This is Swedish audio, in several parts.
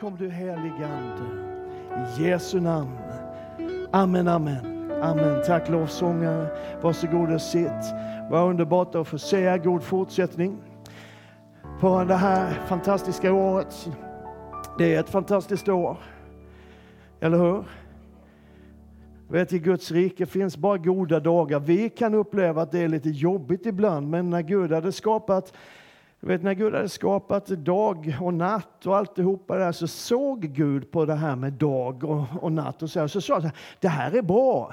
kom du helige Ande. I Jesu namn. Amen, amen. Amen. Tack lovsångare. Varsågod och sitt. Vad underbart att få säga god fortsättning på det här fantastiska året. Det är ett fantastiskt år. Eller hur? Vet, I Guds rike finns bara goda dagar. Vi kan uppleva att det är lite jobbigt ibland, men när Gud hade skapat vet, när Gud hade skapat dag och natt och alltihopa där så såg Gud på det här med dag och, och natt och så, så sa han det här är bra.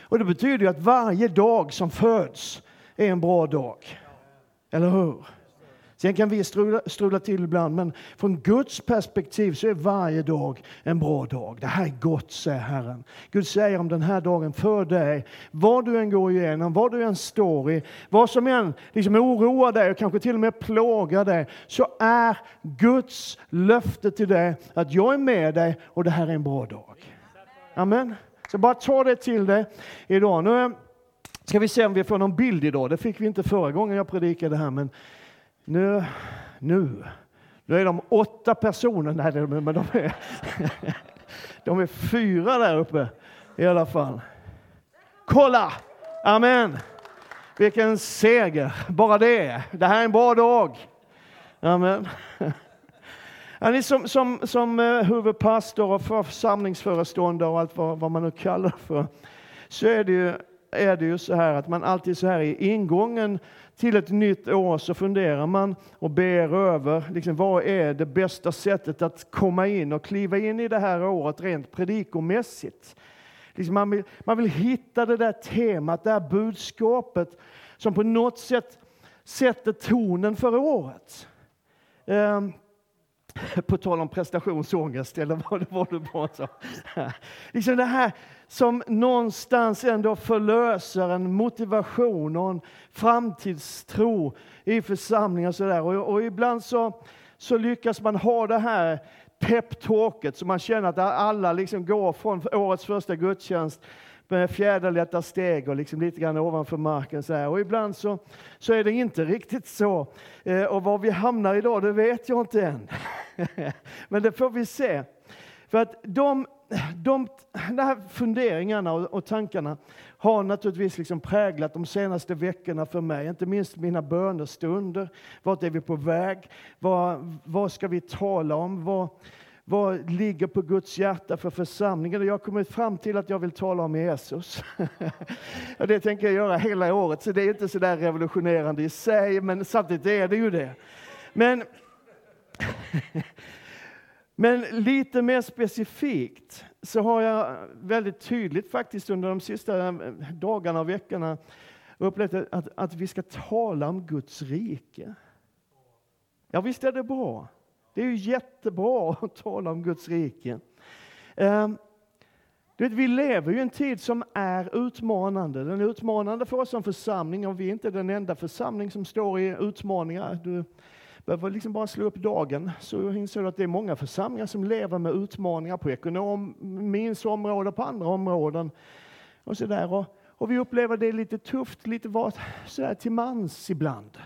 Och det betyder ju att varje dag som föds är en bra dag. Eller hur? Sen kan vi strula, strula till ibland, men från Guds perspektiv så är varje dag en bra dag. Det här är gott, säger Herren. Gud säger om den här dagen för dig, vad du än går igenom, vad du än står i, vad som än liksom oroar dig och kanske till och med plågar dig, så är Guds löfte till dig att jag är med dig och det här är en bra dag. Amen. Så bara ta det till dig idag. Nu eh, ska vi se om vi får någon bild idag. Det fick vi inte förra gången jag predikade här, men nu, nu, nu är de åtta personer, nej men de är, de är fyra där uppe i alla fall. Kolla! Amen! Vilken seger, bara det. Det här är en bra dag. Amen. Ja, ni som, som, som eh, huvudpastor och församlingsföreståndare och allt vad, vad man nu kallar för, så är det, ju, är det ju så här att man alltid så här i ingången till ett nytt år så funderar man och ber över liksom, vad är det bästa sättet att komma in och kliva in i det här året rent predikomässigt. Liksom man, vill, man vill hitta det där temat, det här budskapet som på något sätt sätter tonen för året. Um, på tal om prestationsångest, eller vad det var du pratade om. Liksom det här som någonstans ändå förlöser en motivation och en framtidstro i församlingar. Och. Och, och ibland så, så lyckas man ha det här peptalket så man känner att alla liksom går från årets första gudstjänst med fjäderlätta steg och liksom lite grann ovanför marken. Så här. Och ibland så, så är det inte riktigt så. Eh, och var vi hamnar idag, det vet jag inte än. Men det får vi se. För att de, de, de här funderingarna och, och tankarna har naturligtvis liksom präglat de senaste veckorna för mig, inte minst mina bönestunder. Vart är vi på väg? Vad, vad ska vi tala om? Vad, vad ligger på Guds hjärta för församlingen? Jag har kommit fram till att jag vill tala om Jesus. och det tänker jag göra hela året, så det är inte så där revolutionerande i sig, men samtidigt är det ju det. Men, men lite mer specifikt så har jag väldigt tydligt faktiskt under de sista eh, dagarna och veckorna upplevt att, att vi ska tala om Guds rike. Ja, visst är det bra. Det är ju jättebra att tala om Guds rike. Ehm, du vet, vi lever ju i en tid som är utmanande. Den är utmanande för oss som församling och vi är inte den enda församling som står i utmaningar. Du behöver liksom bara slå upp dagen så inser du att det är många församlingar som lever med utmaningar på ekonomins område, och på andra områden. Och så där. Och, och vi upplever det lite tufft, lite var, så där, till mans ibland.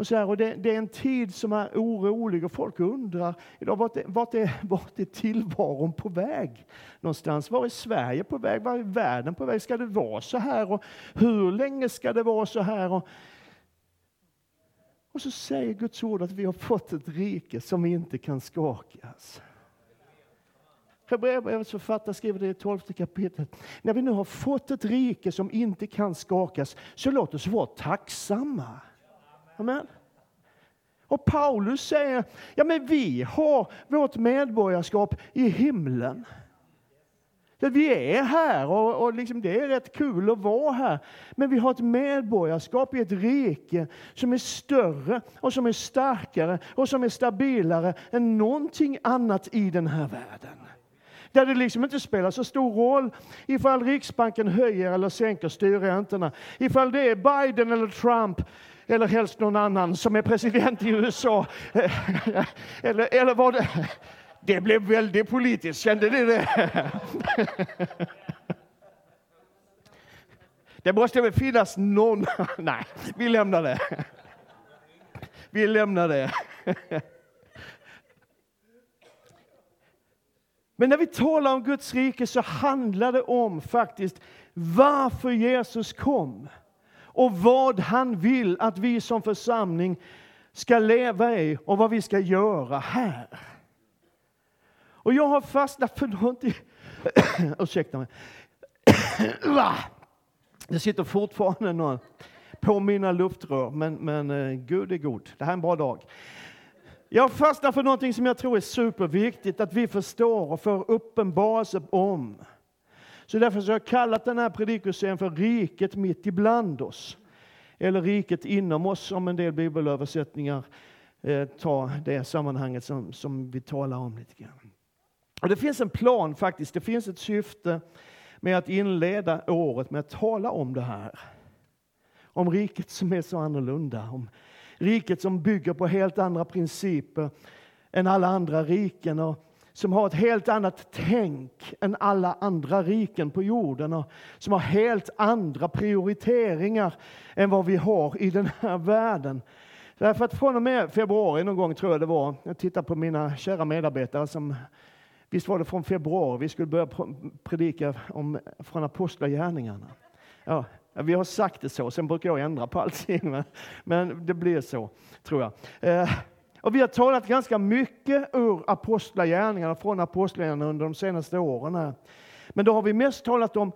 Och så här, och det, det, är en tid som är orolig och folk undrar idag, vart, är, vart, är, vart är tillvaron på väg? Någonstans. Var är Sverige på väg? Var är världen på väg? Ska det vara så här? Och hur länge ska det vara så här? Och, och så säger Guds ord att vi har fått ett rike som inte kan skakas. Hebreerbrevets författare skriver det i tolfte kapitlet. När vi nu har fått ett rike som inte kan skakas, så låt oss vara tacksamma. Amen. Och Paulus säger, ja men vi har vårt medborgarskap i himlen. Vi är här och, och liksom det är rätt kul att vara här. Men vi har ett medborgarskap i ett rike som är större och som är starkare och som är stabilare än någonting annat i den här världen. Där det liksom inte spelar så stor roll ifall Riksbanken höjer eller sänker styrräntorna. Ifall det är Biden eller Trump eller helst någon annan som är president i USA. eller, eller vad det... Det blev väldigt politiskt, kände ni det? Det måste väl finnas någon... Nej, vi lämnar det. Vi lämnar det. Men när vi talar om Guds rike så handlar det om faktiskt varför Jesus kom och vad han vill att vi som församling ska leva i och vad vi ska göra här. Och jag har fastnat för någonting. Ursäkta mig. Det sitter fortfarande någon på mina luftrör, men, men eh, Gud är god. Det här är en bra dag. Jag fastnar för någonting som jag tror är superviktigt att vi förstår och får uppenbarelse om. Så därför har jag kallat den här predikoserien för Riket mitt ibland oss. Eller Riket inom oss, om en del bibelöversättningar eh, tar det sammanhanget som, som vi talar om lite grann. Och det finns en plan faktiskt, det finns ett syfte med att inleda året med att tala om det här. Om riket som är så annorlunda, om riket som bygger på helt andra principer än alla andra riken och som har ett helt annat tänk än alla andra riken på jorden och som har helt andra prioriteringar än vad vi har i den här världen. Därför att från och med februari någon gång tror jag det var, jag tittar på mina kära medarbetare som Visst var det från februari vi skulle börja predika om, från Apostlagärningarna? Ja, vi har sagt det så, sen brukar jag ändra på allting, men det blir så, tror jag. Eh, och vi har talat ganska mycket ur Apostlagärningarna, från Apostlagärningarna under de senaste åren. Här. Men då har vi mest talat om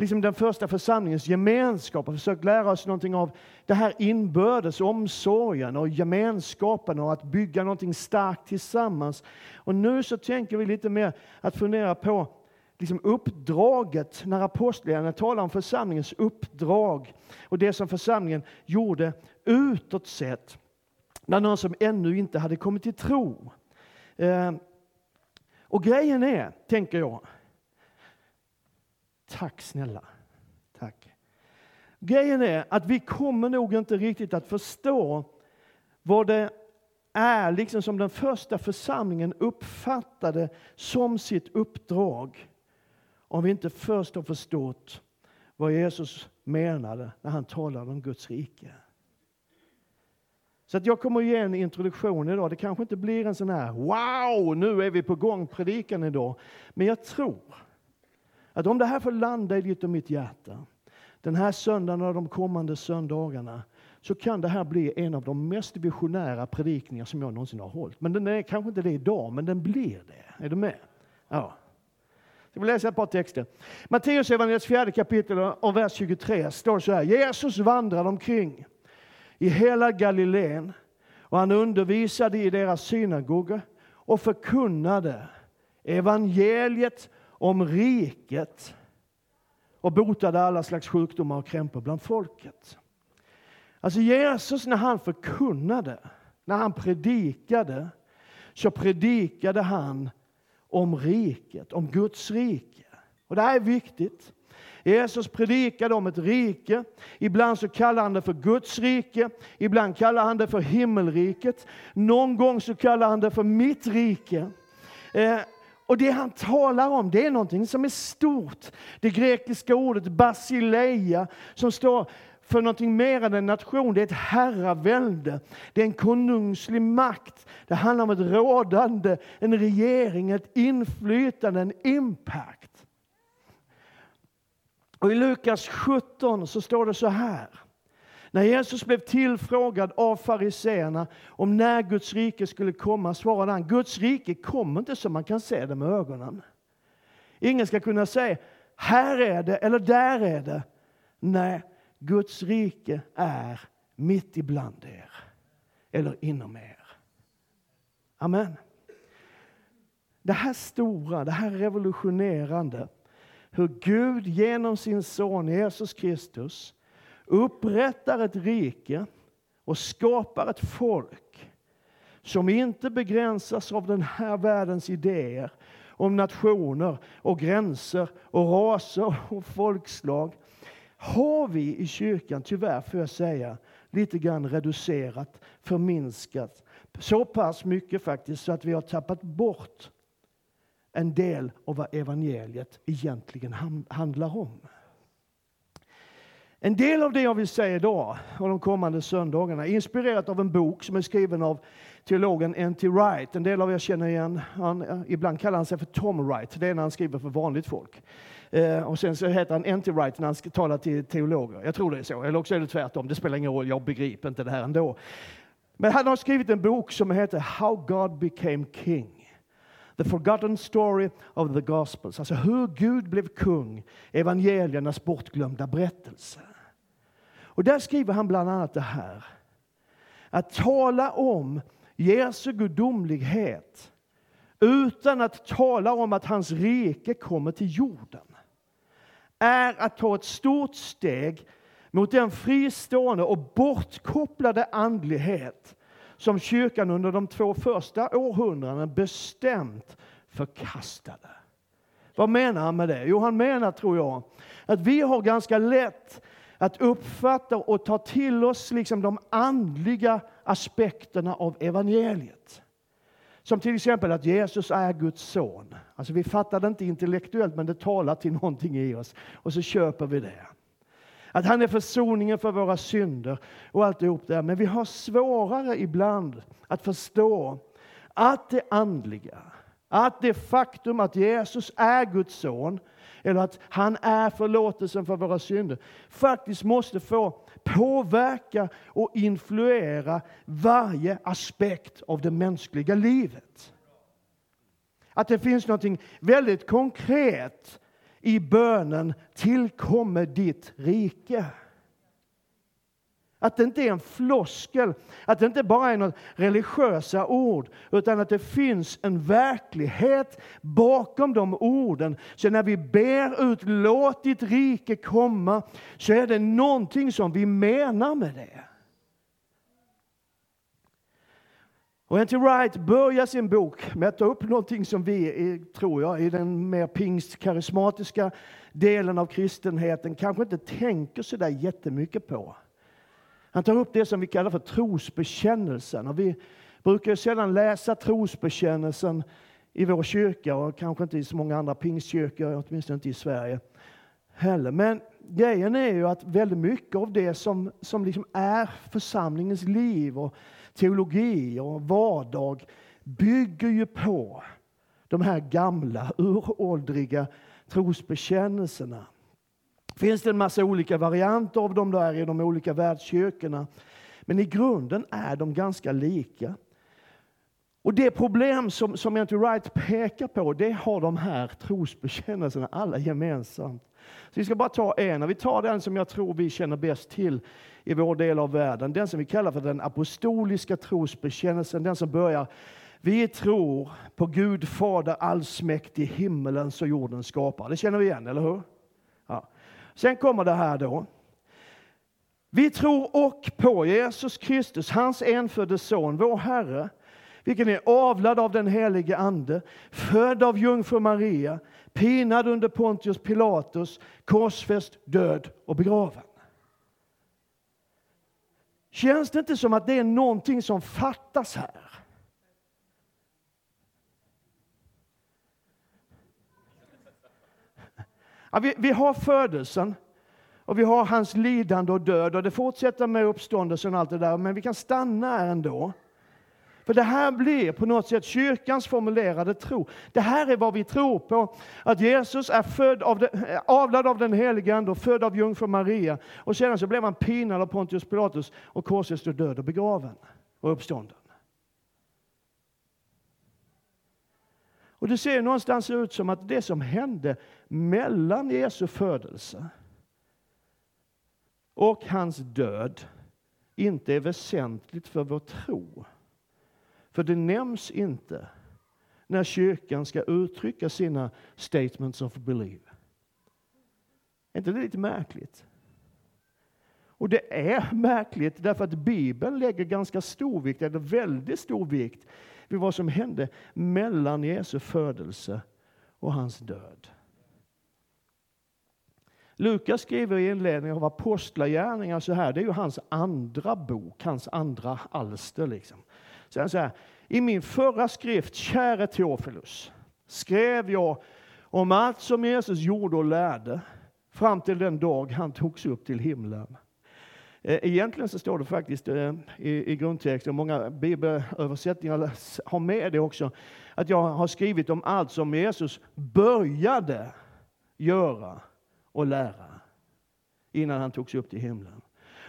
liksom den första församlingens gemenskap och försökt lära oss någonting av det här inbördes omsorgen och gemenskapen och att bygga någonting starkt tillsammans. Och nu så tänker vi lite mer att fundera på liksom uppdraget, när apostlagärningarna talar om församlingens uppdrag och det som församlingen gjorde utåt sett, när någon som ännu inte hade kommit till tro. Eh, och grejen är, tänker jag, tack snälla, tack. Grejen är att vi kommer nog inte riktigt att förstå vad det är liksom som den första församlingen uppfattade som sitt uppdrag om vi inte först har förstått vad Jesus menade när han talade om Guds rike. Så att jag kommer att ge en introduktion idag. Det kanske inte blir en sån här wow, nu är vi på gång predikan idag. Men jag tror att om det här får landa i ditt och mitt hjärta den här söndagen och de kommande söndagarna så kan det här bli en av de mest visionära predikningar som jag någonsin har hållit. Men den är kanske inte det idag, men den blir det. Är du med? Ja. Jag vill läsa ett par texter. Matteus evangeliets fjärde kapitel och vers 23 står så här. Jesus vandrade omkring i hela Galileen och han undervisade i deras synagogor och förkunnade evangeliet om riket och botade alla slags sjukdomar och krämpor bland folket. Alltså Jesus när han förkunnade, när han predikade, så predikade han om riket, om Guds rike. Och det här är viktigt. Jesus predikade om ett rike. Ibland så kallar han det för Guds rike, ibland kallar han det för himmelriket. Någon gång så kallar han det för mitt rike. Eh, och det han talar om, det är någonting som är stort. Det grekiska ordet basileia, som står för någonting mer än en nation. Det är ett herravälde. Det är en konungslig makt. Det handlar om ett rådande, en regering, ett inflytande, en impact. Och I Lukas 17 så står det så här. När Jesus blev tillfrågad av fariseerna om när Guds rike skulle komma svarade han, Guds rike kommer inte som man kan se det med ögonen. Ingen ska kunna säga, här är det eller där är det. Nej, Guds rike är mitt ibland er, eller inom er. Amen. Det här stora, det här revolutionerande, hur Gud genom sin son Jesus Kristus upprättar ett rike och skapar ett folk som inte begränsas av den här världens idéer om nationer och gränser och raser och folkslag har vi i kyrkan, tyvärr får jag säga, lite grann reducerat, förminskat. Så pass mycket faktiskt så att vi har tappat bort en del av vad evangeliet egentligen handlar om. En del av det jag vill säga idag och de kommande söndagarna är inspirerat av en bok som är skriven av teologen N.T. Wright. En del av er känner igen han, Ibland kallar han sig för Tom Wright. Det är när han skriver för vanligt folk. Eh, och sen så heter han N.T. Wright när han talar till teologer. Jag tror det är så. Eller också är det tvärtom. Det spelar ingen roll. Jag begriper inte det här ändå. Men han har skrivit en bok som heter How God Became King. The forgotten story of the Gospels. Alltså hur Gud blev kung. Evangeliernas bortglömda berättelse. Och där skriver han bland annat det här. Att tala om Jesu gudomlighet utan att tala om att hans rike kommer till jorden är att ta ett stort steg mot den fristående och bortkopplade andlighet som kyrkan under de två första århundradena bestämt förkastade. Vad menar han med det? Jo, han menar, tror jag, att vi har ganska lätt att uppfatta och ta till oss liksom de andliga aspekterna av evangeliet. Som till exempel att Jesus är Guds son. Alltså vi fattar det inte intellektuellt, men det talar till någonting i oss. Och så köper vi det. Att han är försoningen för våra synder och alltihop det. Men vi har svårare ibland att förstå att det andliga, att det faktum att Jesus är Guds son, eller att han är förlåtelsen för våra synder, faktiskt måste få påverka och influera varje aspekt av det mänskliga livet. Att det finns något väldigt konkret i bönen tillkommer ditt rike. Att det inte är en floskel, att det inte bara är något religiösa ord, utan att det finns en verklighet bakom de orden. Så när vi ber ut låt ditt rike komma, så är det någonting som vi menar med det. Och N.T. Wright börjar sin bok med att ta upp någonting som vi, tror jag, i den mer pingstkarismatiska delen av kristenheten kanske inte tänker så där jättemycket på. Han tar upp det som vi kallar för trosbekännelsen. Och vi brukar sällan läsa trosbekännelsen i vår kyrka och kanske inte i så många andra pingstkyrkor, åtminstone inte i Sverige heller. Men grejen är ju att väldigt mycket av det som, som liksom är församlingens liv och teologi och vardag bygger ju på de här gamla, uråldriga trosbekännelserna finns det en massa olika varianter av dem där i de olika världskyrkorna. Men i grunden är de ganska lika. Och det problem som, som N.T. Wright pekar på, det har de här trosbekännelserna alla gemensamt. Så vi ska bara ta en, vi tar den som jag tror vi känner bäst till i vår del av världen. Den som vi kallar för den apostoliska trosbekännelsen, den som börjar vi tror på Gud Fader allsmäktig, himmelens och jordens skapare. Det känner vi igen, eller hur? Sen kommer det här då. Vi tror och på Jesus Kristus, hans enfödde son, vår Herre, vilken är avlad av den helige Ande, född av jungfru Maria, pinad under Pontius Pilatus, korsfäst, död och begraven. Känns det inte som att det är någonting som fattas här? Ja, vi, vi har födelsen och vi har hans lidande och död och det fortsätter med uppståndelsen och allt det där, men vi kan stanna här ändå. För det här blir på något sätt kyrkans formulerade tro. Det här är vad vi tror på. Att Jesus är född av den, avlad av den helige Ande och född av jungfru Maria. Och sedan så blev han pinad av Pontius Pilatus och korsfäst och död och begraven och uppstånden. Och det ser någonstans ut som att det som hände mellan Jesu födelse och hans död inte är väsentligt för vår tro. För det nämns inte när kyrkan ska uttrycka sina statements of belief. Är inte det lite märkligt? Och det är märkligt därför att Bibeln lägger ganska stor vikt, eller väldigt stor vikt, vid vad som hände mellan Jesu födelse och hans död. Lukas skriver i inledningen av Apostlagärningarna så här, det är ju hans andra bok, hans andra alster. Liksom. Så han i min förra skrift, käre Teofilus, skrev jag om allt som Jesus gjorde och lärde fram till den dag han togs upp till himlen. Eh, egentligen så står det faktiskt eh, i, i grundtexten, många bibelöversättningar har med det också, att jag har skrivit om allt som Jesus började göra och lära innan han togs upp till himlen.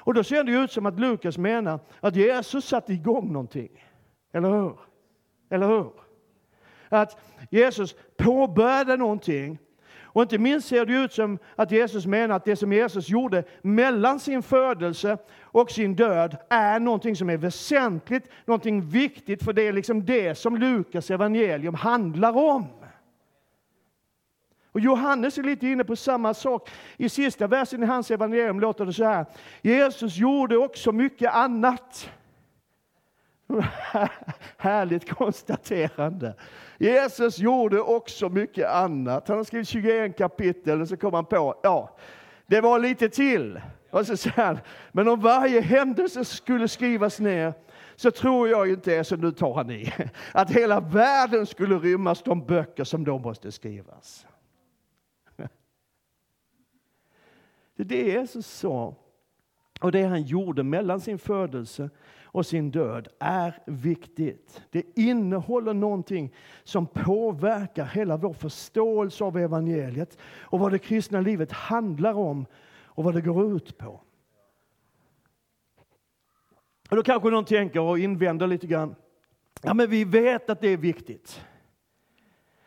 Och då ser det ut som att Lukas menar att Jesus satte igång någonting. Eller hur? Eller hur? Att Jesus påbörjade någonting och inte minst ser det ut som att Jesus menar att det som Jesus gjorde mellan sin födelse och sin död är någonting som är väsentligt, någonting viktigt, för det är liksom det som Lukas evangelium handlar om. Och Johannes är lite inne på samma sak. I sista versen i hans evangelium låter det så här. Jesus gjorde också mycket annat. Härligt konstaterande. Jesus gjorde också mycket annat. Han har skrivit 21 kapitel och så kom han på, ja, det var lite till. Och så säger han, men om varje händelse skulle skrivas ner så tror jag inte, så nu tar han i, att hela världen skulle rymmas de böcker som då måste skrivas. Det är det Jesus sa och det han gjorde mellan sin födelse och sin död är viktigt. Det innehåller någonting som påverkar hela vår förståelse av evangeliet och vad det kristna livet handlar om och vad det går ut på. Och då kanske någon tänker och invänder lite grann. Ja, men vi vet att det är viktigt.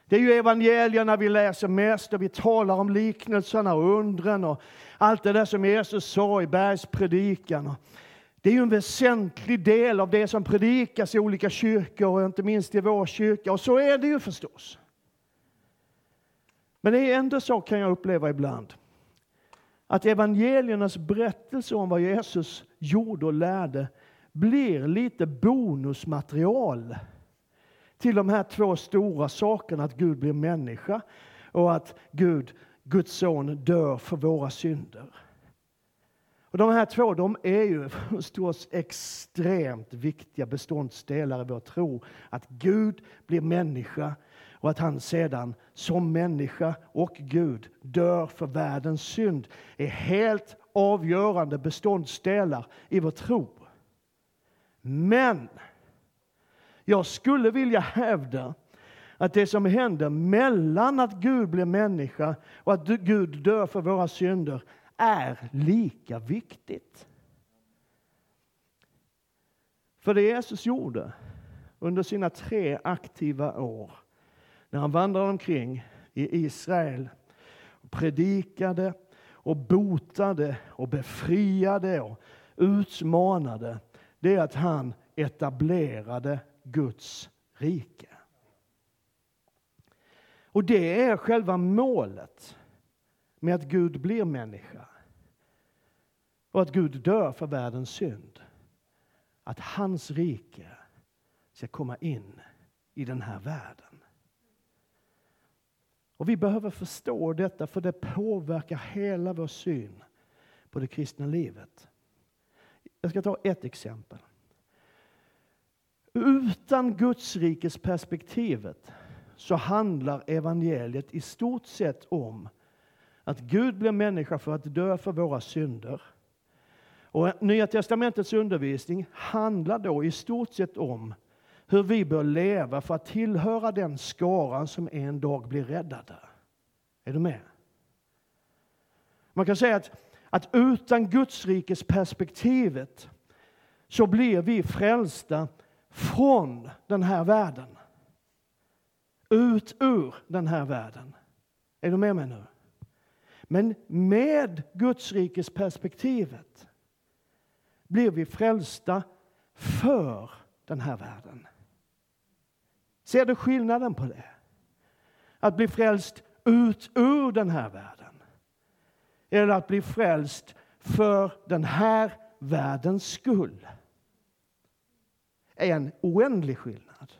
Det är ju evangelierna vi läser mest och vi talar om liknelserna och undren och allt det där som Jesus sa i bergspredikan. Det är ju en väsentlig del av det som predikas i olika kyrkor och inte minst i vår kyrka. Och så är det ju förstås. Men det är ändå så kan jag uppleva ibland. Att evangeliernas berättelse om vad Jesus gjorde och lärde blir lite bonusmaterial till de här två stora sakerna, att Gud blir människa och att Gud, Guds son, dör för våra synder. Och de här två de är ju förstås extremt viktiga beståndsdelar i vår tro. Att Gud blir människa och att han sedan som människa och Gud dör för världens synd är helt avgörande beståndsdelar i vår tro. Men jag skulle vilja hävda att det som händer mellan att Gud blir människa och att Gud dör för våra synder är lika viktigt. För det Jesus gjorde under sina tre aktiva år när han vandrade omkring i Israel och predikade och botade och befriade och utmanade det är att han etablerade Guds rike. Och det är själva målet med att Gud blir människa och att Gud dör för världens synd. Att hans rike ska komma in i den här världen. Och Vi behöver förstå detta för det påverkar hela vår syn på det kristna livet. Jag ska ta ett exempel. Utan Guds rikes perspektivet så handlar evangeliet i stort sett om att Gud blir människa för att dö för våra synder. Och Nya testamentets undervisning handlar då i stort sett om hur vi bör leva för att tillhöra den skaran som en dag blir räddade. Är du med? Man kan säga att, att utan Guds rikes perspektivet så blir vi frälsta från den här världen. Ut ur den här världen. Är du med mig nu? Men med Guds rikes perspektivet blir vi frälsta för den här världen. Ser du skillnaden på det? Att bli frälst ut ur den här världen. Eller att bli frälst för den här världens skull. är en oändlig skillnad.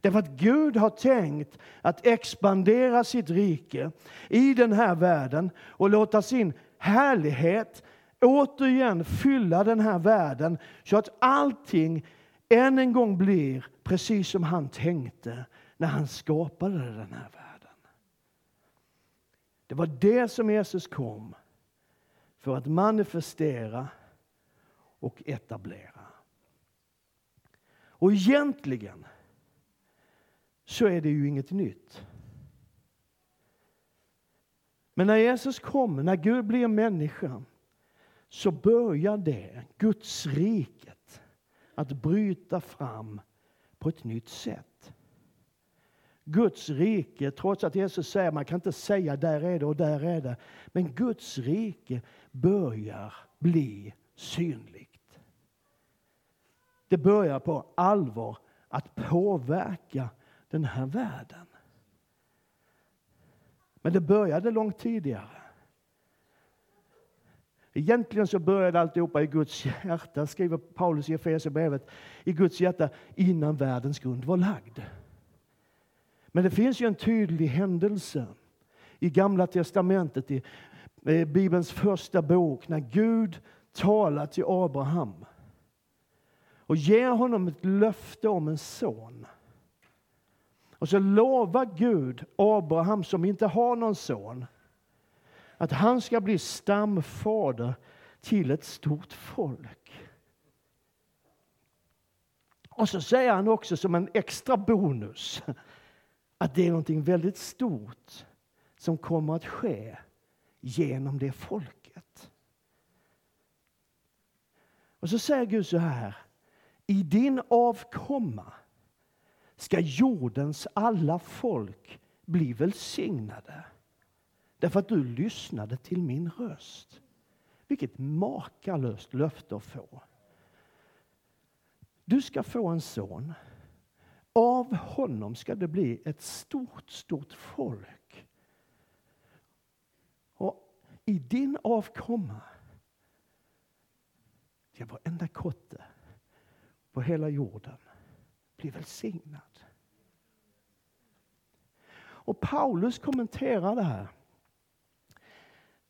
Därför att Gud har tänkt att expandera sitt rike i den här världen och låta sin härlighet återigen fylla den här världen så att allting än en gång blir precis som han tänkte när han skapade den här världen. Det var det som Jesus kom för att manifestera och etablera. Och egentligen så är det ju inget nytt. Men när Jesus kommer, när Gud blir människa, så börjar det, Guds riket, att bryta fram på ett nytt sätt. Guds rike, trots att Jesus säger man kan inte säga där är det och där är det, men Guds rike börjar bli synligt. Det börjar på allvar att påverka den här världen. Men det började långt tidigare. Egentligen så började alltihopa i Guds hjärta, skriver Paulus i Efesierbrevet, i Guds hjärta innan världens grund var lagd. Men det finns ju en tydlig händelse i Gamla testamentet, i Bibelns första bok, när Gud talar till Abraham och ger honom ett löfte om en son. Och så lovar Gud Abraham, som inte har någon son, att han ska bli stamfader till ett stort folk. Och så säger han också som en extra bonus att det är någonting väldigt stort som kommer att ske genom det folket. Och så säger Gud så här. I din avkomma ska jordens alla folk bli välsignade därför att du lyssnade till min röst. Vilket makalöst löfte att få. Du ska få en son. Av honom ska det bli ett stort, stort folk. Och i din avkomma ska varenda kotte på hela jorden bli välsignad. Och Paulus kommenterar det här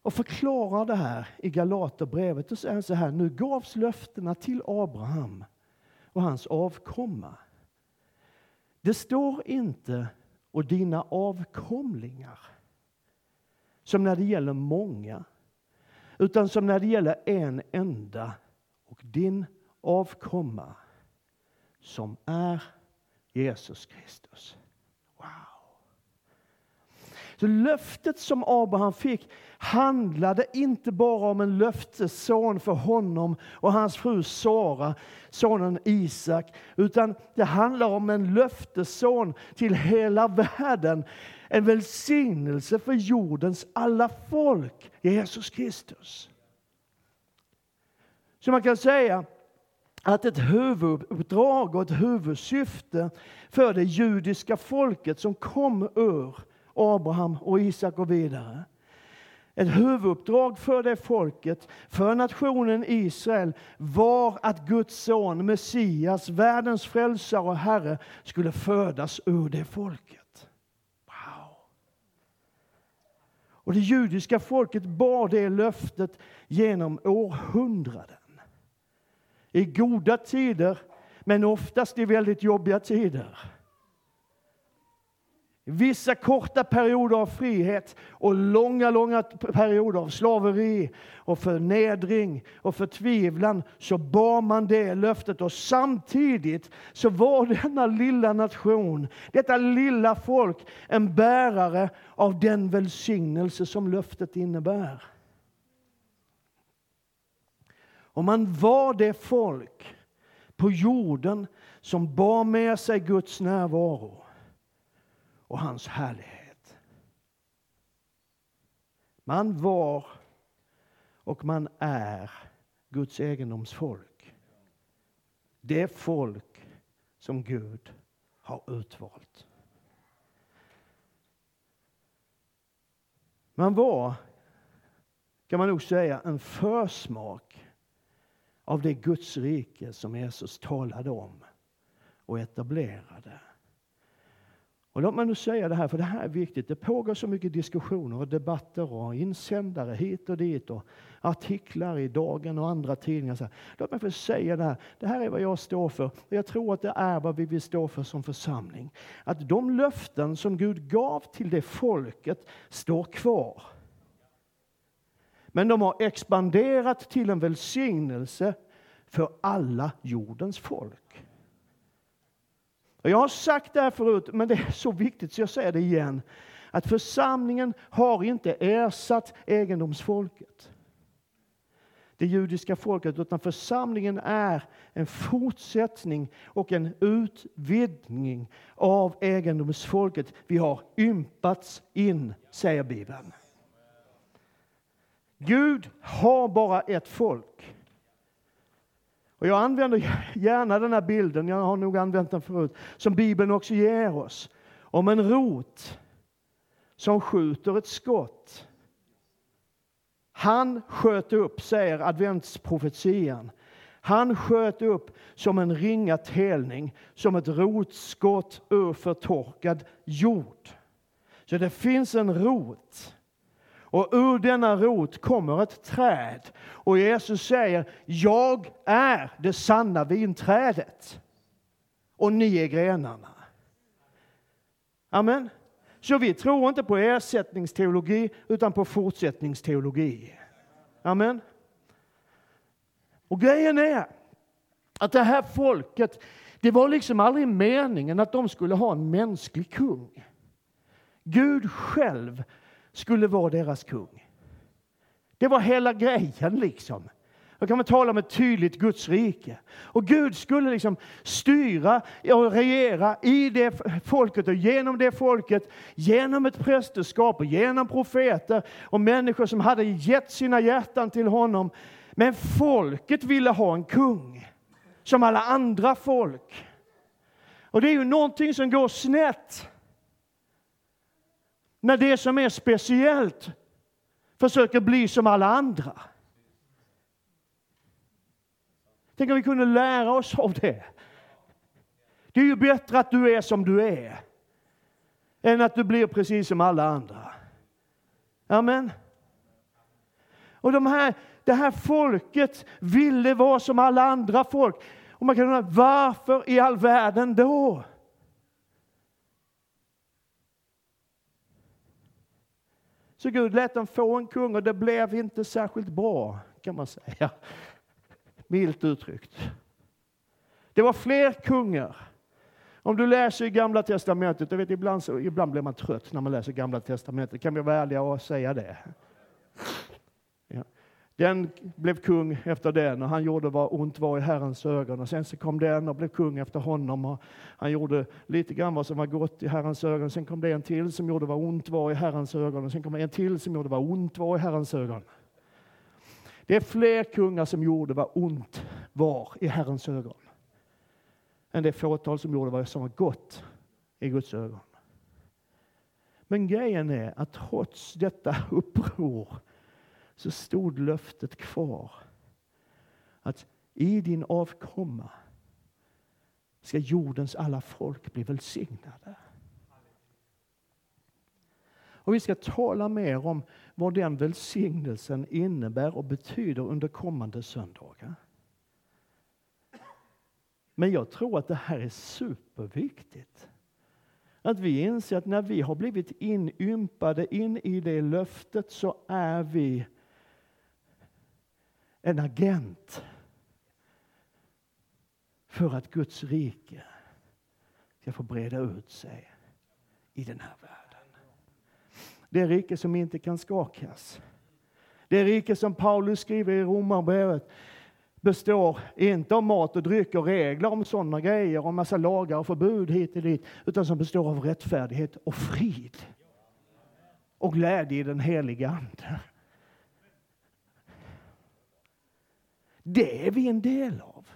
och förklarar det här i Galaterbrevet och säger så här, nu gavs löftena till Abraham och hans avkomma. Det står inte och dina avkomlingar som när det gäller många, utan som när det gäller en enda och din avkomma som är Jesus Kristus. Wow! Så löftet som Abraham fick handlade inte bara om en löftesson för honom och hans fru Sara, sonen Isak, utan det handlar om en löftesson till hela världen. En välsignelse för jordens alla folk, Jesus Kristus. Så man kan säga att ett huvuduppdrag och ett huvudsyfte för det judiska folket som kom ur Abraham och Isak och vidare. Ett huvuduppdrag för det folket, för nationen Israel, var att Guds son, Messias, världens frälsare och Herre, skulle födas ur det folket. Wow! Och det judiska folket bar det löftet genom århundraden. I goda tider, men oftast i väldigt jobbiga tider. Vissa korta perioder av frihet och långa, långa perioder av slaveri och förnedring och förtvivlan så bar man det löftet och samtidigt så var denna lilla nation, detta lilla folk en bärare av den välsignelse som löftet innebär. Och man var det folk på jorden som bar med sig Guds närvaro och hans härlighet. Man var och man är Guds egendomsfolk. Det folk som Gud har utvalt. Man var, kan man nog säga, en försmak av det Guds rike som Jesus talade om och etablerade. Och låt mig nu säga det här, för det här är viktigt. Det pågår så mycket diskussioner och debatter och insändare hit och dit och artiklar i Dagen och andra tidningar. Låt mig få säga det här. Det här är vad jag står för. Och jag tror att det är vad vi vill stå för som församling. Att de löften som Gud gav till det folket står kvar. Men de har expanderat till en välsignelse för alla jordens folk. Och jag har sagt det här förut, men det är så viktigt så jag säger det igen. Att församlingen har inte ersatt egendomsfolket det judiska folket, utan församlingen är en fortsättning och en utvidgning av egendomsfolket. Vi har ympats in, säger Bibeln. Gud har bara ett folk. Och jag använder gärna den här bilden, jag har nog använt den förut, som Bibeln också ger oss. Om en rot som skjuter ett skott han sköt upp, säger adventsprofetian. Han sköt upp som en ringa telning, som ett rotskott ur förtorkad jord. Så det finns en rot. Och ur denna rot kommer ett träd. Och Jesus säger, jag är det sanna vinträdet. Och ni är grenarna. Amen. Så vi tror inte på ersättningsteologi, utan på fortsättningsteologi. Amen. Och grejen är att det här folket, det var liksom aldrig meningen att de skulle ha en mänsklig kung. Gud själv skulle vara deras kung. Det var hela grejen liksom. Då kan man tala om ett tydligt Guds rike. Och Gud skulle liksom styra och regera i det folket och genom det folket, genom ett prästerskap och genom profeter och människor som hade gett sina hjärtan till honom. Men folket ville ha en kung, som alla andra folk. Och det är ju någonting som går snett. När det som är speciellt försöker bli som alla andra. Tänk om vi kunde lära oss av det. Det är ju bättre att du är som du är än att du blir precis som alla andra. Amen. Och de här, det här folket ville vara som alla andra folk. Och man kan undra, varför i all världen då? Så Gud lät dem få en kung och det blev inte särskilt bra, kan man säga milt uttryckt. Det var fler kungar. Om du läser i Gamla Testamentet, jag vet, ibland, så, ibland blir man trött när man läser Gamla Testamentet, kan vi vara ärliga och säga det? Den blev kung efter den och han gjorde vad ont var i Herrens ögon. Och sen så kom den och blev kung efter honom. Och han gjorde lite grann vad som var gott i Herrens ögon. Sen kom det en till som gjorde vad ont var i Herrens ögon. Och sen kom det en till som gjorde vad ont var i Herrens ögon. Det är fler kungar som gjorde vad ont var i Herrens ögon än det fåtal som gjorde vad som var gott i Guds ögon. Men grejen är att trots detta uppror så stod löftet kvar att i din avkomma ska jordens alla folk bli välsignade. Och vi ska tala mer om vad den välsignelsen innebär och betyder under kommande söndagar. Men jag tror att det här är superviktigt. Att vi inser att när vi har blivit inympade in i det löftet så är vi en agent för att Guds rike ska få breda ut sig i den här världen. Det rike som inte kan skakas. Det rike som Paulus skriver i Romarbrevet består inte av mat och dryck och regler om sådana grejer, och massa lagar och förbud hit och dit, utan som består av rättfärdighet och frid. Och glädje i den heliga Ande. Det är vi en del av.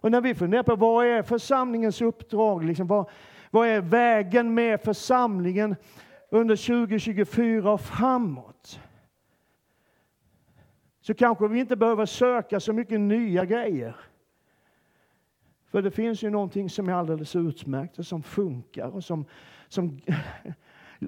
Och när vi funderar på vad är församlingens uppdrag, liksom, vad, vad är vägen med församlingen, under 2024 och framåt så kanske vi inte behöver söka så mycket nya grejer. För det finns ju någonting som är alldeles utmärkt och som funkar och som, som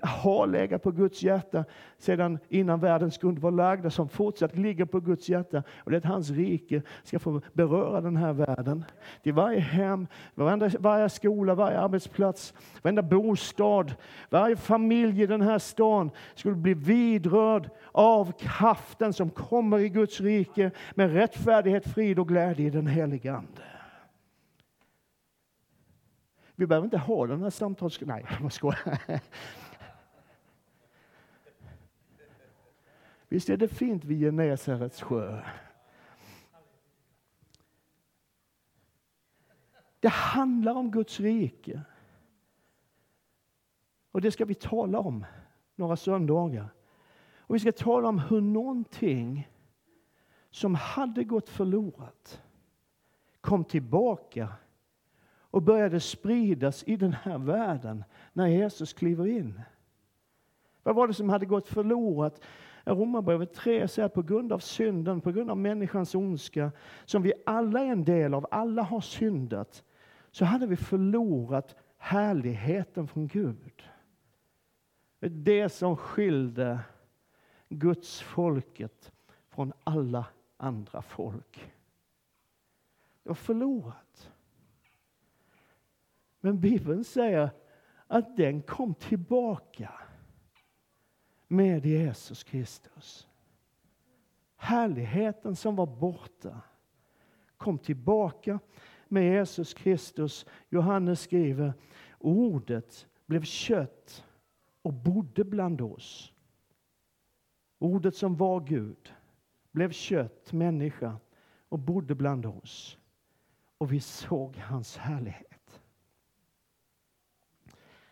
har legat på Guds hjärta sedan innan världens grund var lagda, som fortsatt ligger på Guds hjärta. Och det är att hans rike ska få beröra den här världen. Till varje hem, varje, varje skola, varje arbetsplats, varenda bostad, varje familj i den här stan skulle bli vidrörd av kraften som kommer i Guds rike med rättfärdighet, frid och glädje i den helige Ande. Vi behöver inte ha den här samtals... Nej, jag skojar. Visst är det fint vid Genesarets sjö? Det handlar om Guds rike. Och det ska vi tala om några söndagar. Och vi ska tala om hur någonting som hade gått förlorat kom tillbaka och började spridas i den här världen när Jesus kliver in. Vad var det som hade gått förlorat? Romarbrevet 3 säger att på grund av synden, på grund av människans ondska, som vi alla är en del av, alla har syndat, så hade vi förlorat härligheten från Gud. Det som skilde Guds folket från alla andra folk. Det var förlorat. Men Bibeln säger att den kom tillbaka med Jesus Kristus. Härligheten som var borta kom tillbaka med Jesus Kristus. Johannes skriver, ordet blev kött och bodde bland oss. Ordet som var Gud blev kött, människa, och bodde bland oss. Och vi såg hans härlighet.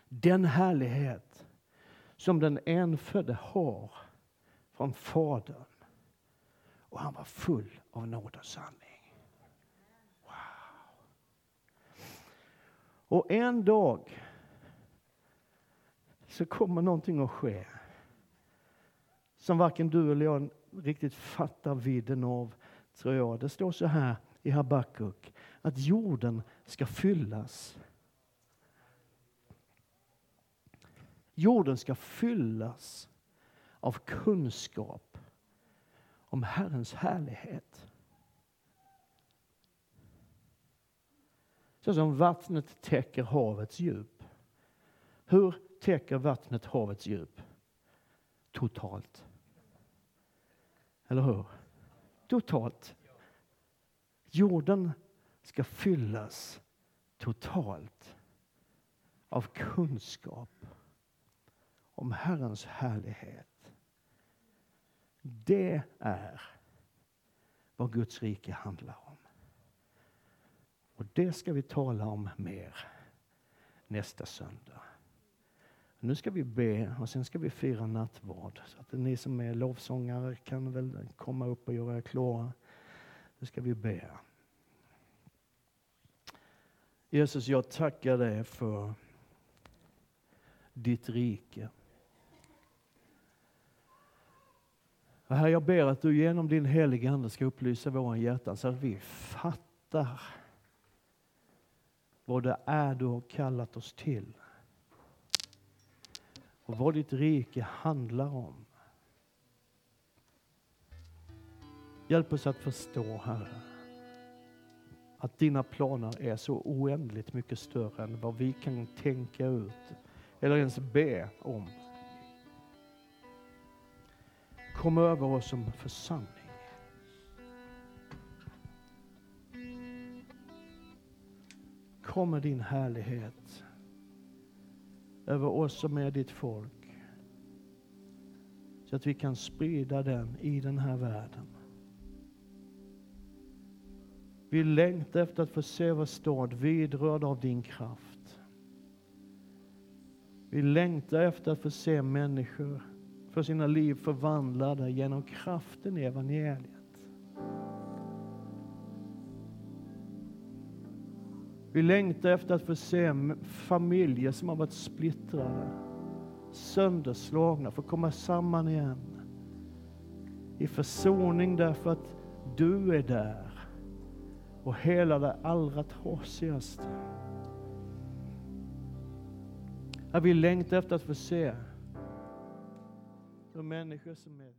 Den härlighet som den enfödde har från Fadern. Och han var full av nåd och sanning. Wow. Och en dag så kommer någonting att ske som varken du eller jag riktigt fattar vidden av, tror jag. Det står så här i Habakuk att jorden ska fyllas Jorden ska fyllas av kunskap om Herrens härlighet. Så som vattnet täcker havets djup. Hur täcker vattnet havets djup? Totalt. Eller hur? Totalt. Jorden ska fyllas totalt av kunskap om Herrens härlighet. Det är vad Guds rike handlar om. Och det ska vi tala om mer nästa söndag. Nu ska vi be och sen ska vi fira nattvard. Så att ni som är lovsångare kan väl komma upp och göra er klara. Nu ska vi be. Jesus, jag tackar dig för ditt rike. Och herre, jag ber att du genom din heliga Ande ska upplysa våra hjärtan så att vi fattar vad det är du har kallat oss till. Och vad ditt rike handlar om. Hjälp oss att förstå, Herre, att dina planer är så oändligt mycket större än vad vi kan tänka ut eller ens be om. Kom över oss som församling. Kom med din härlighet över oss som är ditt folk. Så att vi kan sprida den i den här världen. Vi längtar efter att få se vår stad vidrörd av din kraft. Vi längtar efter att få se människor för sina liv förvandlade genom kraften i evangeliet. Vi längtar efter att få se familjer som har varit splittrade, sönderslagna, få komma samman igen i försoning därför att du är där och hela det allra trasigaste. Herre, vi längtar efter att få se de människor som är